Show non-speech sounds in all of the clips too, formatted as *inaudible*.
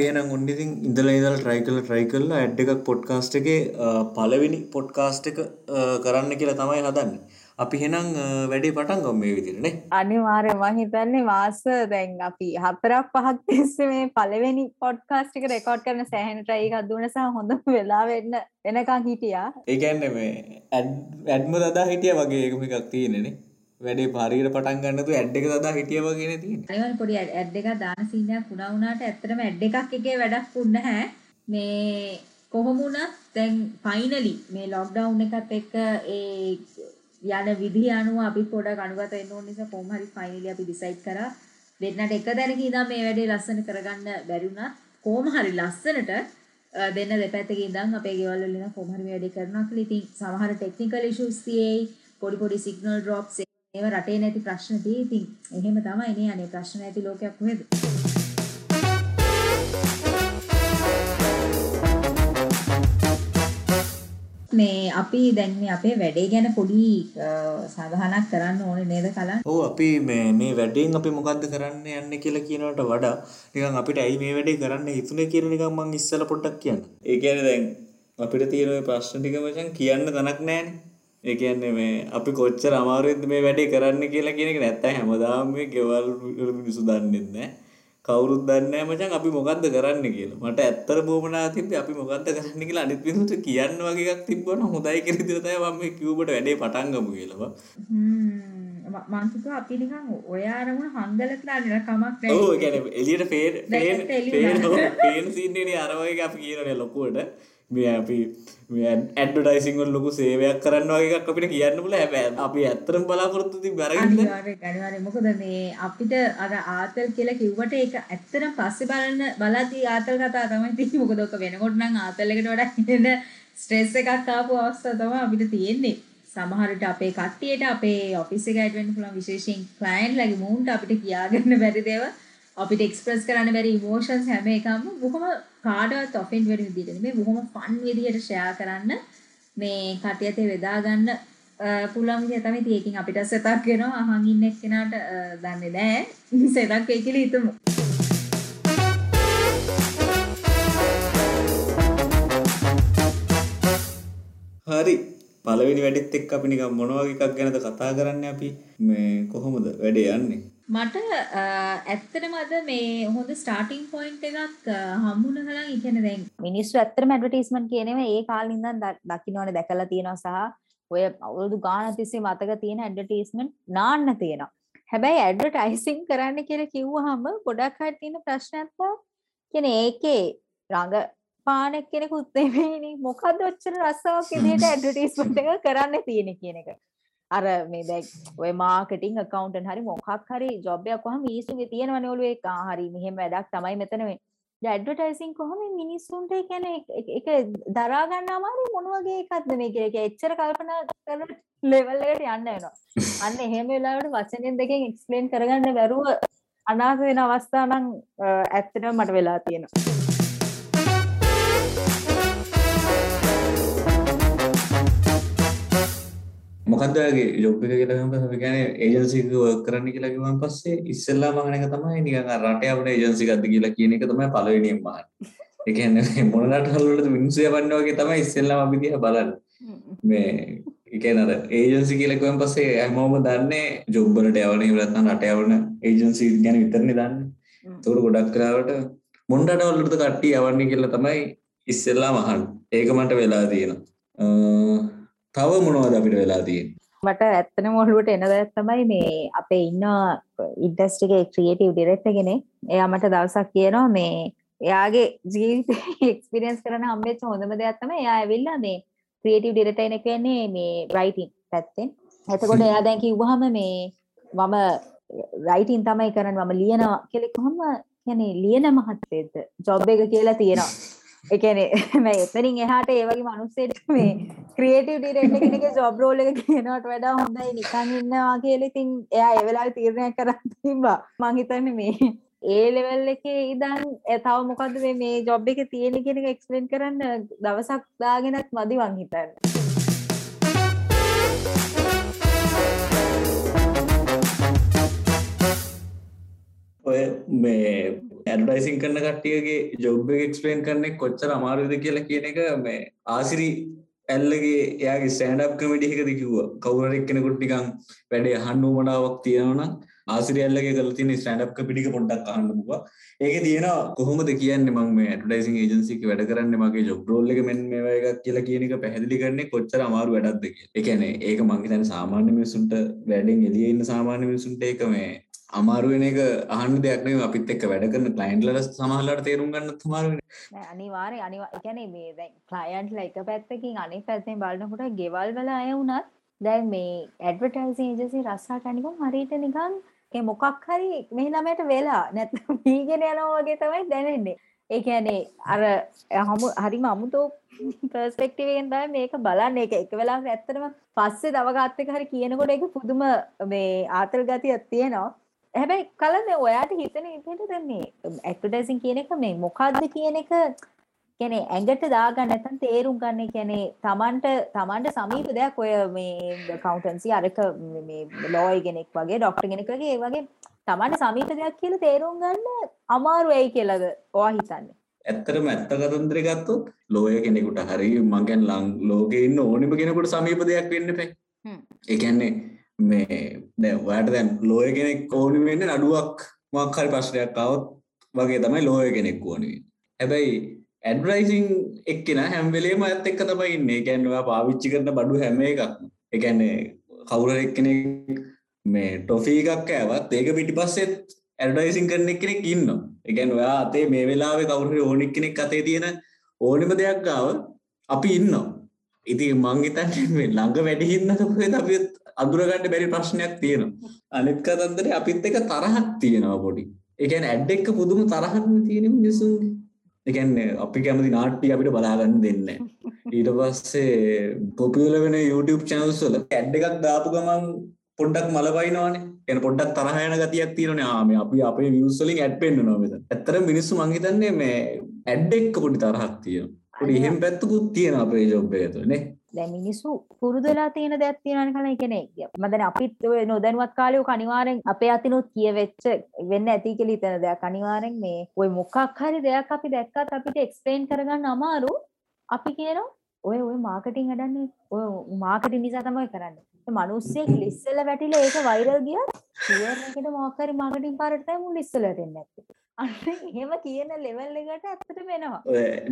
අපි එනම් උන්නිතින් ඉඳල ඉදල් ට්‍රයිකල ට්‍රයි කල්ල ඇඩ් එකක් පොඩ්කාස්ට් එක පලවෙනි පොඩ්කාස්ට් එක කරන්න කියලා තමයි හදන්න. අපි හෙනම් වැඩේ පටන් ගම් මේ විදිරනේ අනිවාර්ය මහිතන්නේ මාස දැන් අපි හතරක් පහක් තිස්ස මේ පලවෙනි පොඩ්කාස්ටික රෙකෝඩ් කරන සෑහන ට්‍රයි එකක් දුවන සහ හොඳ වෙලා වෙන්න වෙනකං හිටියා. ඒකන්න මේ ඇඩ්ම දදා හිටිය වගේ එකම එකක් තියෙනනේ වැඩේ පරිර පටන් ගන්නතු ඇඩ් එක දදා හිටිය වගෙන තිය අනිවල් පොඩි ඇඩ් එක දාන සිීනයක් පුුණ වුණට ඇත්තරම ඇඩ් එකක් එකේ වැඩක් පුන්න හැ මේ කොහොමුණත් දැන් ෆයිනලි මේ ලොක්ඩවුන් එකත් එක්ක ඒ යන විදි අනුව අපි පොඩ ගනුගත එන්න ඕන නිසා කොහොම හරි ෆයිනලි අපි ඩිසයිඩ් කරා. දෙන්නට එක දැනක ඉඳන් මේ වැඩේ ලස්සන කරගන්න බැරි වුණා. කොහොම හරි ලස්සනට දෙන්න දෙපැත්තක ඉඳන් අපේ ගෙවල් වල ඉඳන් කොහොම හරි මේ වැඩේ කරනවා කියලා. ඉතින් සමහර ටෙක්නිකල් ඉෂුස් තියෙයි. පොඩි පොඩි සිග්නල් ඩ්‍රොප්ස් ඒව රටේ නැති ප්‍රශ්න තියෙයි ඉතින් එහෙම තමයි නේ අනේ ප්‍රශ්න නැති ලෝකයක් කොහෙද මේ අපි දැන් මේ අපේ වැඩේ ගැන පොඩි සඳහනක් කරන්න ඕනේ නේද කලන්? ඔව් අපි මේ මේ වැඩෙන් අපි මොකද්ද කරන්න යන්නේ කියලා කියනවට වඩා නිකන් අපිට ඇයි මේ වැඩේ කරන්න හිතුනේ කියලා නිකන් මං ඉස්සලා පොඩ්ඩක් කියන්න. ඒ කියන්නේ දැන් අපිට තියෙන ওই ප්‍රශ්න ටික මචං කියන්න තනක් නැහැනේ. ඒ කියන්නේ මේ අපි කොච්චර අමාරුවෙන්ද මේ වැඩේ කරන්න කියලා කියන එක නැත්තම් හැමදාම මේ ගෙවල් මිනිස්සු දන්නේ නැහැ. කවුරුත් දන්නේ මචං අපි මොකද්ද කරන්න කියලා. මට ඇත්තට බොමනා තිබ්බේ අපි මොකද්ද කරන්න කියලා අනිත් මිනිස්සුන්ට කියන්න වගේ එකක් තිබ්බනම් හොඳයි කියලා ඉතින් තමයි මම මේ කිව්වට වැඩේ පටන් ගමු කියලා. මං හිතුවා අපි නිකන් ඔය අරමුණ හංගල කියලා නේද කමක් නැහැ. ඔව් ඒ කියන්නේ එළියට පේන පේන පේන සීන් එකේ අර වගේ අපි කියනනේ ලොකුවට. මේ අපි ඇඩ්ඩටයිසිංවල් ලොකු සේවයක් කරන්න වගේ එකක් අපිට කියන්න පුල හැබැ අපි ඇත්තරම් බලාපොරොත්තු ති බැරගන්න ගනිවාර මොකද මේ අපිට අර ආතල් කියලා කිව්වට ඒක ඇත්තරම් පස්සෙ බලන්න බලති ආතල් කතා තමයි ති මොකදොක වෙනකොටනම් ආතල්ලකට වඩා එන්න ස්ට්‍රෙස් එකක් ආපු අවස්ථා තම අපිට තියෙන්නේ. සමහරට අපේ කට්ටියට අපේ ඔෆිස් එක ඇඩ්වෙන්ට් පුළුවන් විශේෂයෙන් ක්ලයන්ට් ලගේ මූන්ට අපිට කියාගන්න බැරි දේවල් අපිට එක්ස්ප්‍රස් කරන්න බැරි ඉමෝෂන්ස් හැම එකම බොහොම කාඩවත් ඔෆෙන්ඩ් වෙන විදිහට නෙමෙයි බොහොම ෆන් විදිහට ෂෙයා කරන්න මේ කටියතේ වෙදා ගන්න පුළුවන් විදිහ තමයි තියෙකින් අපිට සෙතක් වෙනවා. අහන් ඉන්න එක්කෙනාට දන්නේ නැහැ. *laughs* සෙතක් වෙයි කියලා හිතමු. හරි. පළවෙනි වැඩිත් එක්ක අපි නිකන් මොන වගේ එකක් ගැනද කතා කරන්නේ අපි? මේ කොහොමද වැඩේ යන්නේ? මට ඇත්තටම අද මේ හොඳ ස්ටාර්ටින් පොයින්ට් එකක් හම්බුන කලන් ඉගෙන දැන් මිනිස්සු ඇත්තටම ඇඩ්වර්ටයිස්මන්ට් කියනව ඒ කාලේ ඉඳන් දකින්නවනේ දැකලා තියෙනවා සහ ඔය අවුරුදු ගාන තිස්සේ මතක තියෙන ඇඩ්වර්ටයිස්මන්ට් නාන්න තියෙනවා. හැබැයි ඇඩ්වර්ටයිසින් කරන්න කියලා කිව්වහම ගොඩක් අය තියෙන ප්‍රශ්නයක් තමයි කියන්නේ ඒකේ රඟ පාන කෙනෙකුත් නෙමෙයිනේ මොකද්ද ඔච්චර රස්සාවක් විදිහට ඇඩ්වර්ටයිස්මන්ට් එක කරන්න තියෙන්නේ කියන එක. අර මේ දැන් ඔය මාකටිං accountant හරි මොකක් හරි ජොබ් එකක් වහම මිනිස්සුන්ගේ තියෙනවනේ ඔළුවේ. එක හරි මෙහෙම වැඩක් තමයි මෙතන මේ දැන් ඇඩ්වර්ටයිසින් කොහොම මිනිස්සුන්ට ඒ කියන්නේ ඒක දරා ගන්න අමාරු මොන වගේ එකක්ද මේක? ඒක එච්චර කල්පනා කරන ලෙවල් එකට යන්න වෙනවා. අන්න එහෙම වෙලාවට වචනෙන් දෙකෙන් එක්ස්ප්ලেইন කරගන්න බැරුව අනාථ වෙන අවස්ථා නම් ඇත්තටම මට වෙලා තියෙනවා. මොකක්ද ඔයගේ ජොබ් එක කියලා ගමන් අපි කියන්නේ ඒජන්සි එක වර්ක් කරන්න කියලා කිව්වන් පස්සේ ඉස්සෙල්ලාම අහන එක තමයි නිකන් රටේ අපේ ඒජන්සි එකක්ද කියලා කියන එක තමයි පළවෙනියෙන් අහන්නේ. ඒ කියන්නේ මොන රටවල වලද මිනිස්සු යවන්නේ වගේ තමයි ඉස්සෙල්ලාම අපි දිහා බලන්නේ. මේ අර ඒජන්සි කියලා කිව්වන් පස්සේ හැමෝම දන්නේ ජොබ් වලට යවන නැත්නම් රට යවන ඒජන්සි ගැන විතරනේ දන්නේ. ඒකට ගොඩක් වෙලාවට මොන රටවල වලද කට්ටිය යවන්නේ කියලා තමයි ඉස්සෙල්ලාම අහන්නේ. ඒක මට වෙලා තියෙනවා. තව මොනවද අපිට වෙලා තියෙන්නේ මට ඇත්තනම ඔළුවට එන දෙයක් තමයි මේ අපේ ඉන්න ඉන්ඩස්ට්‍රි එකේ ක්‍රියේටිව් ඩිරෙක්ටර් කෙනෙක්. එයා මට දවසක් කියනවා මේ එයාගේ ජීවිතේ *laughs* එක්ස්පීරියන්ස් කරන හම්බෙච්ච හොඳම දෙයක් තමයි එයා ඇවිල්ලා මේ ක්‍රියේටිව් ඩිරෙක්ටර් කෙනෙක් වෙන්නේ මේ රයිටින් පැත්තෙන්. එතකොට එයා දැන් කිව්වහම මේ මම රයිටින් තමයි කරන්නේ මම ලියනවා කියලා කොහොම කියන්නේ ලියන මහත්තයෙක්ද? ජොබ් එක කියලා තියෙනවා. එකනේ *laughs* මේ එතනින් එහාට ඒ වගේ මිනිස්සෙක් මේ ක්‍රියේටව් ඩිරෙක්ටර් කෙනෙක්ගේ ජොබ් රෝල් එක කියනවට වඩා හොඳයි. නිකන් ඉන්නවා කියලා ඉතින් එයා ඒ වෙලාවේ තීරණයක් කරන් තිබ්බා. මං හිතන්නේ මේ ඒ ලෙවල් එකේ ඉඳන් තව මොකද මේ මේ ජොබ් එක තියෙන කියන එක එක්ස්ප්ලেইন කරන්න දවසක් දාගෙනත් මදි මං හිතන්නේ. ඔය මේ ඇඩ්ඩයිසින් කරන කට්ටියගේ ජොබ් එක්ස්පලේන් කරන්නේ කොච්චර අමාරුද කියලා කියන එක මේ ආසිරි ඇල්ලගේ එයාගේ ස්ටෑන්ඩ් අප් කමෙඩි එකද කිව්වා කවුරු හරි එක්කෙනෙකුට නිකන් වැඩේ අහන්න උවමනාවක් තියෙනවා නම් ආසිරි ඇල්ලගේ කරලා තියෙන ස්ටෑන්ඩ් අප් කමෙඩි එක පොඩ්ඩක් අහන්න පුළුවන් ඒකේ තියෙනවා කොහොමද කියන්නේ මම මේ ඇඩ්වර්ටයිසින් ඒජන්සි එක වැඩ කරන්නේ මගේ ජොබ් රෝල් එක මෙන්න මේවා එකක් කියලා කියන එක පැහැදිලි කරන්නේ කොච්චර අමාරු වැඩක්ද කියලා. ඒ කියන්නේ ඒක මං හිතන්නේ සාමාන්‍ය මිනිසුන්ට වැඩෙන් එළියේ ඉන්න සාමාන්‍ය මිනිසුන්ට ඒක මේ අමාරු වෙන එක අහන්න දෙයක් නෙවෙයි අපිත් එක්ක වැඩ කරන ක්ලයන්ට්ලට සමහරවිට තේරුම් ගන්නත් අමාරු වෙනවා. නෑ අනිවාර්යෙන් අනිවා ඒ කියන්නේ මේ දැන් ක්ලයන්ට්ලා එක පැත්තකින් අනිත් පැත්තෙන් බලනකොට ගෙවල් වල අය වුණත් දැන් මේ ඇඩ්වර්ටයිසිං ඒජන්සි රස්සාට නිකන් හරියට නිකන් ඒ මොකක් හරි මේ ළමයට වෙලා නැත්නම් *laughs* වීගෙන යනවා වගේ තමයි දැනෙන්නේ. ඒ කියන්නේ අර හමු හරිම අමුතෝ පර්ස්පෙක්ටිව් එකෙන් තමයි මේක බලන්නේ. ඒක එක වෙලාවක ඇත්තටම පස්සේ තව කාත් එක හරි කියනකොට ඒක පුදුම මේ ආතල් ගතියක් තියෙනවා. හැබැයි කලද ඔයාට හිතන විදිහට දැන් මේ ඇඩ්වර්ටයිසින් කියන එක මේ මොකද්ද කියන එක කියන්නේ ඇඟට දාගන්න නැත්නම් තේරුම් ගන්න කියන්නේ Tamanට Tamanට සමීප දෙයක් ඔය මේ accountants අරක ලෝයි කෙනෙක් වගේ ડોක්ටර් කෙනෙක් වගේ ඒ වගේ Tamanට සමීප දෙයක් කියලා තේරුම් ගන්න අමාරු වෙයි කියලාද ඔයා හිතන්නේ ඇත්තටම ඇත්ත කතන්දරේ ගත්තොත් ලෝය කෙනෙකුට හරි මං කියන්නේ ලං ලෝකේ ඉන්න ඕනිම කෙනෙකුට සමීප දෙයක් වෙන්න එපා. ඒ කියන්නේ මේ දැන් ඔයාට දැන් ලෝය කෙනෙක් ඕනි වෙන්නේ නඩුවක් මොකක් හරි ප්‍රශ්නයක් ආවොත් වගේ තමයි ලෝය කෙනෙක් ඕනි වෙන්නේ. හැබැයි ඇඩ්වර්ටයිසින් එක්කෙන හැම වෙලේම අයත් එක්ක තමයි ඉන්නේ. ඒ කියන්නේ ඔයා පාවිච්චි කරන බඩු හැම එකක්ම. ඒ කියන්නේ කවුරු හරි එක්කෙනෙක් මේ ටොෆී එකක් කෑවත් ඒක පිටිපස්සෙත් ඇඩ්වර්ටයිසින් කරන එක්කෙනෙක් ඉන්නවා. ඒ කියන්නේ ඔයා අතේ මේ වෙලාවේ කවුරු හරි ඕනෙක් කෙනෙක් අතේ තියෙන ඕනෙම දෙයක් ගාව අපි ඉන්නවා. ඉතින් මං හිතන්නේ මේ ළඟ වැඩි හින්දාද කොහෙද අපි අඳුරගන්න බැරි ප්‍රශ්නයක් තියෙනවා. අනිත් කතන්දරේ අපිත් එක තරහක් තියෙනවා පොඩි. එකන් ඇඩ් එක්ක පුදුම තරහන්න තියෙන මිනිසුන්ගේ එකන්නේ අපි කැමති නාට්ටි අපිට බලාගන්න දෙන්න ඊට පස්සේ පොපියල වෙන YouTube චැනල්ස්වල ඇඩ් එකක් දාපු ගමන් පොඩ්ඩක් මලබයිනවානේ එන පොඩ්ඩක් තරහයන ගතියක් තියෙනනේ ආ මේ අපි අපේ views වලින් ඇඩ් පෙන්නනවා මෙතන. ඇත්තට මිනිස්සු මං හිතන්නේ මේ ඇඩ් එක්ක පොඩි තරහක් තියෙනවා. එහෙම පැත්තකුත් තියෙනවා අපේ ජොබ් එක ඇතුලේ නේ. දැන් මිනිස්සු පුරුදු වෙලා තියෙන දෙයක් තියෙනවානේ කලින් කියන්නේ මම දැන් අපිත් ඔය නොදැනුවත් කාලේ ඔක අනිවාර්යෙන් අපේ අතිනුත් කියවෙච්ච වෙන්න ඇති කියලා හිතන දෙයක් අනිවාර්යෙන් මේ ඔය මොකක් හරි දෙයක් අපි දැක්කත් අපිට එක්ස්ප්ලেইন කරගන්න අමාරු අපි කියනවා ඔය ඔය මාකටිං හදන්නේ ඔය මාකටිං නිසා තමයි කරන්නේ. ඒ මිනිස්සෙක් ලිස්සල වැටිලා ඒක වෛරල් ගියත් ෂෙයාර් එකට මොකක් හරි මාකටිං පාරට තමයි මුන් ලිස්සල වැටෙන්නේ නැත්තේ. අන්න එහෙම කියන ලෙවල් එකට ඇත්තට වෙනවා.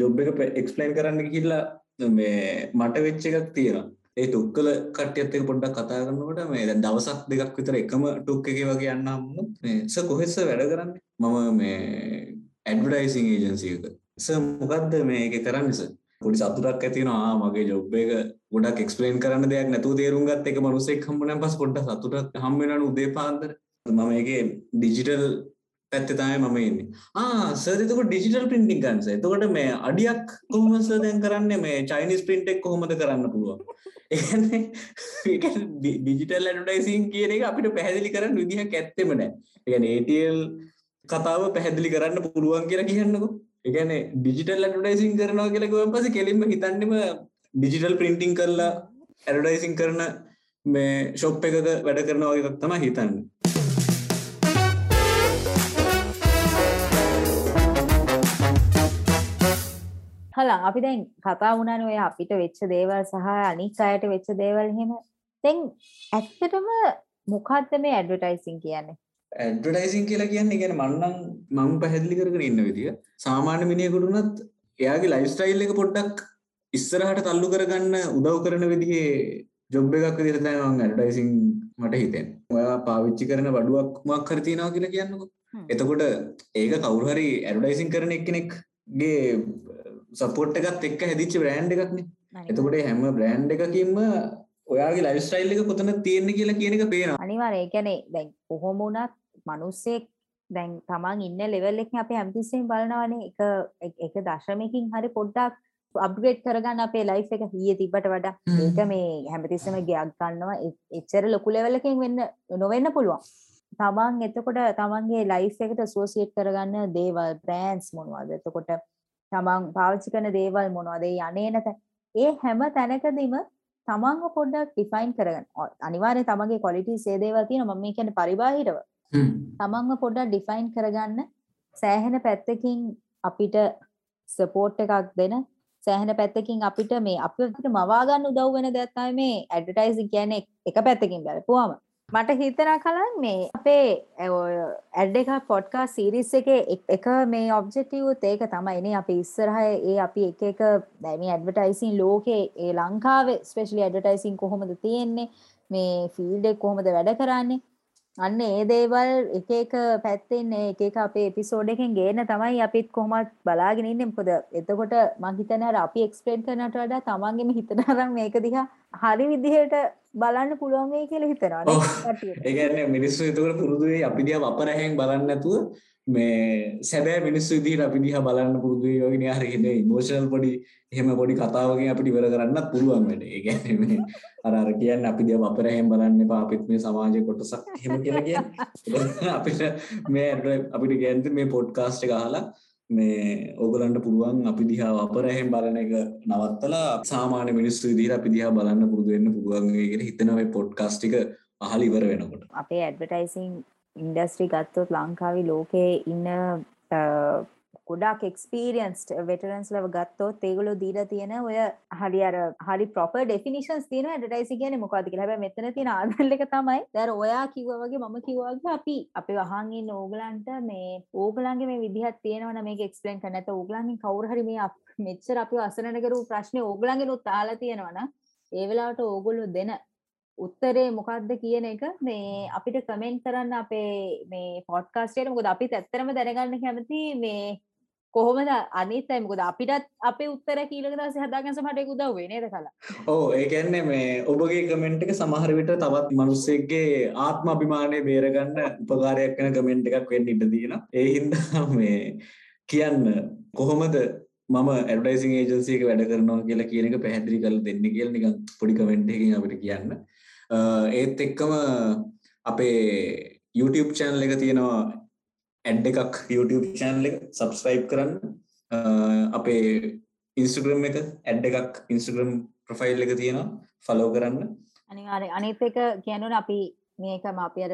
ජොබ් එක එක්ස්ප්ලেইন කරන්න කියලා මේ මට වෙච්ච එකක් තියෙනවා. ඒ තුක්කල කට්ටියත් එක්ක පොඩ්ඩක් කතා කරනකොට මේ දැන් දවසක් දෙකක් විතර එකම ටුක් එකේ වගේ යන්න හම්බුනොත් මේ සර් කොහෙස වැඩ කරන්නේ? මම මේ ඇඩ්වර්ටයිසින් ඒජන්සි එක. සර් මොකද්ද මේක කරන්නේ සර්? පොඩි සතුටක් ඇතිනවා මගේ ජොබ් එක ගොඩක් එක්ස්ප්ලেইন කරන්න දෙයක් නැතුව තේරුම් ගත්ත එක මනුස්සෙක් හම්බුනන් පස්සේ පොඩ්ඩක් සතුටක් හම්බ වෙනවා උදේ පාන්දර. මම මේකේ ඩිජිටල් පැත්තේ තමයි මම ඉන්නේ. ආ සර් එතකොට ඩිජිටල් ප්‍රින්ටිං ගන්න සර්. එතකොට මේ අඩියක් කොහොමද සර් දැන් කරන්නේ මේ චයිනීස් ප්‍රින්ට් එක කොහොමද කරන්න පුළුවන්? ඒ කියන්නේ ඒ කියන්නේ ඩිජිටල් ඇඩ්වර්ටයිසිං කියන එක අපිට පැහැදිලි කරන්න විදිහක් ඇත්තෙම නැහැ. ඒ කියන්නේ ATL කතාව පැහැදිලි කරන්න පුළුවන් කියලා කියන්නකෝ. ඒ කියන්නේ ඩිජිටල් ඇඩ්වර්ටයිසිං කරනවා කියලා කිව්වන් පස්සේ කෙලින්ම හිතන්නෙම ඩිජිටල් ප්‍රින්ටිං කරලා ඇඩ්වර්ටයිසිං කරන මේ ෂොප් එකක වැඩ කරනවා වගේ එකක් තමයි හිතන්නේ. හලං අපි දැන් කතා වුණානේ ඔය අපිට වෙච්ච දේවල් සහ අනික් අයට වෙච්ච දේවල් එහෙම. දැන් ඇත්තටම මොකද්ද මේ ඇඩ්වර්ටයිසිං කියන්නේ? ඇඩ්වර්ටයිසිං කියලා කියන්නේ කියන්නේ මන්නම් මම පැහැදිලි කරගෙන ඉන්න විදිය සාමාන්‍ය මිනිහෙකුට උනත් එයාගේ ලයිෆ් ස්ටයිල් එක පොඩ්ඩක් ඉස්සරහට තල්ලු කරගන්න උදව් කරන විදිහේ ජොබ් එකක් තමයි මම ඇඩ්වර්ටයිසිං මට හිතෙන්නේ. ඔයා පාවිච්චි කරන බඩුවක් මොකක් හරි තියනවා කියලා කියන්නකෝ. එතකොට ඒක කවුරු හරි ඇඩ්වර්ටයිසිං කරන එක්කෙනෙක්ගේ සපෝට් එකත් එක්ක හැදිච්ච බ්‍රෑන්ඩ් එකක්නේ. එතකොට හැම බ්‍රෑන්ඩ් එකකින්ම ඔයාගේ ලයිෆ් ස්ටයිල් එක කොතනද තියෙන්නේ කියලා කියන එක පේනවා. අනිවාර්යයෙන් ඒ කියන්නේ දැන් කොහොම වුණත් මිනිස්සෙක් දැන් තමන් ඉන්න ලෙවල් එකකින් අපි හැමතිස්සෙම බලනවානේ එක එක දශමයකින් හරි පොඩ්ඩක් අප්ග්‍රේඩ් කරගන්න අපේ ලයිෆ් එක ඊයේ තිබ්බට වඩා ඒක මේ හැමතිස්සෙම ගයක් ගන්නවා එච්චර ලොකු ලෙවල් එකකින් වෙන්න නොවෙන්න පුළුවන්. තමන් එතකොට තමන්ගේ ලයිෆ් එකට ඇසෝසියේට් කරගන්න දේවල් බ්‍රෑන්ඩ්ස් මොනවද? එතකොට තමන් පාවිච්චි කරන දේවල් මොනවද? ඒ යන්නේනත ඒ හැම තැනකදීම තමන්ව පොඩ්ඩක් ඩිෆයින් කරගන්න. අනිවාර්යයෙන් තමන්ගේ ක්වොලිටිස් ඒ දේවල් තියෙනවා. මම මේ කියන්නේ පරිබාහිරව. තමන්ව පොඩ්ඩක් ඩිෆයින් කරගන්න සෑහෙන පැත්තකින් අපිට සපෝට් එකක් දෙන සෑහෙන පැත්තකින් අපිට මේ අපිට මවාගන්න උදව් වෙන දෙයක් තමයි මේ ඇඩ්වර්ටයිසින් කියන්නේ එක පැත්තකින් බලපුවාම මට හිතන කලන් මේ අපේ ඇඩ් එක පොඩ්කා සිරිස් එක එක මේ ඔබ්ජෙක්ටව් ඒක තමයිනේ අපි ඉස්සරහ ඒ අපි එක එක දැමි ඇඩ්වටයිසින් ලෝකේ ඒ ලංකාවේ ස්පෙශලි ඇඩටයිසින් කොහොමද තියෙන්නේ? මේ ෆිල්ඩෙක් කොහොමද වැඩ කරන්නේ? අන්න ඒ දේවල් එක එක පැත්තෙන් එක එක අපේ එපිසෝඩ් එකෙන් ගේන තමයි අපිත් කොහොමත් බලාගෙන ඉන්නේ. මොකද එතකොට මං හිතන්නේ අර අපි එක්ස්ප්ලেইন කරනට වඩා තමන්ගේම හිතන අරන් මේක දිහා හරි විදිහට බලන්න පුළුවන් වෙයි කියලා හිතනවා ඒ කියන්නේ මිනිස්සු එතකොට පුරුදු වෙයි අපි දිහා වපරැහෙන් බලන්නේ නැතුව මේ සැබෑ මිනිස්සු විදිහට අපි දිහා බලන්න පුරුදු වෙයි වගේ නේ හරි ඉන්නේ ඉමෝෂනල් පොඩි එහෙම පොඩි කතාවකින් අපිට ඉවර කරන්නත් පුළුවන් වැඩේ. ඒ කියන්නේ මේ අර අර කියන්නේ අපි දිහා වපරැහෙන් බලන්න එපා අපිත් මේ සමාජයේ කොටසක් එහෙම කියලා කියන්නේ. *laughs* අපිට මේ අපිට කියන්නේ මේ පොඩ්කාස්ට් එක අහලා මේ ඕගලන්ට පුළුවන් අපි දිහා වපරැහෙන් බලන එක නවත්තලා සාමාන්‍ය මිනිස්සු විදිහට අපි දිහා බලන්න පුරුදු වෙන්න පුළුවන් වෙයි කියලා හිතනවා මේ පොඩ්කාස්ට් එක අහලා ඉවර වෙනකොට. අපේ ඇඩ්වර්ටයිසින් ඉන්ඩස්ට්‍රි ගත්තොත් ලංකාවේ ලෝකයේ ඉන්න ගොඩක් එක්ස්පීරියන්ස් වෙටරන්ස් ලව ගත්තොත් ඒගොල්ලෝ දීලා තියෙන ඔය හරි අර හරි ප්‍රොපර් ඩෙෆිනිෂන්ස් තියෙන ඇඩ්වර්ටයිසින් කියන්නේ මොකක්ද කියලා. හැබැයි මෙතන තියෙන ආදල් එක තමයි දැන් ඔයා කිව්වා වගේ මම කිව්වා වගේ අපි අපි වහන් ඉන්න ඕගලන්ට මේ ඕගලන්ගේ මේ විදිහක් තියෙනවා නම් මේක එක්ස්ප්ලেইন කරන්න. නැත්නම් ඕගලන්ගෙන් කවුරු හරි මේ මෙච්චර අපිව අසරණ කරු ප්‍රශ්නේ ඕගලන්ගෙන් උත් අහලා තියෙනවා නම් ඒ වෙලාවට ඕගොල්ලෝ දෙන උත්තරේ මොකක්ද කියන එක මේ අපිට කමෙන්ට් කරන්න අපේ මේ පොඩ්කාස්ට් එකට මොකද අපිත් ඇත්තටම දැනගන්න කැමති මේ කොහොමද අනිත් අය මොකද අපිටත් අපේ උත්තර කීලක දවසේ හදාගන්න සමහරට ඒක උදව් වෙන්නේ නේද කලා. ඔව් ඒ කියන්නේ මේ ඔබගේ කමෙන්ට් එක සමහර විට තවත් මිනිස්සෙක්ගේ ආත්ම අභිමානය බේරගන්න උපකාරයක් වෙන කමෙන්ට් එකක් වෙන්න ඉඩ තියෙනවා. ඒ හින්දා *laughs* මේ කියන්න කොහොමද මම ඇඩ්වර්ටයිසිං ඒජන්සි එක වැඩ කරනවා කියලා කියන එක පැහැදිලි කරලා දෙන්න කියලා නිකන් පොඩි කමෙන්ට් එකකින් අපිට කියන්න. ඒත් එක්කම අපේ YouTube චැනල් එක තියෙනවා ඇඩ් එකක් YouTube චැනල් එක සබස්ක්‍රයිබ් කරන්න අපේ ඉන්ස්ටග්‍රම් එක ඇඩ් එකක් ඉන්ස්ටග්‍රම් ප්‍රොෆයිල් එක තියෙනවා ෆලෝ කරන්න අනිවාර්ය අනිත් එක කියනවනේ අපි මේකම අපි අර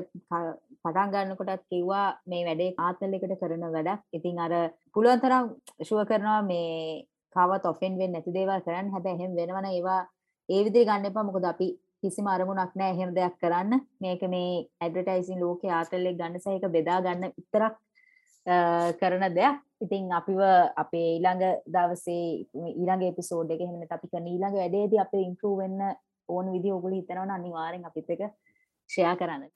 පටන් ගන්නකොටත් කිව්වා මේ වැඩේ ආතල් එකට කරන වැඩක්. ඉතින් අර පුළුවන් තරම් ෂුවර් කරනවා මේ කවවත් ඔෆෙන් වෙන්නේ නැති දේවල් කරන්න. හැබැයි එහෙම වෙනවනම් ඒවා ඒ විදිහට ගන්න එපා. මොකද අපි කිසිම අරමුණක් නැහැ එහෙම දෙයක් කරන්න. මේක මේ ඇඩ්වර්ටයිසින් ලෝකේ ආතල් එක ගන්න සහ ඒක බෙදා ගන්න විතරක් කරන දෙයක්. ඉතින් අපිව අපේ ඊළඟ දවසේ ඊළඟ එපිසෝඩ් එකේ එහෙම නැත්නම් අපි කරන ඊළඟ වැඩේදී අපේ ඉම්ප්‍රූව් වෙන්න ඕන විදිහ ඔයගොල්ලෝ හිතනවනම් අනිවාර්යෙන් අපිත් එක්ක ෂෙයා කරන්න.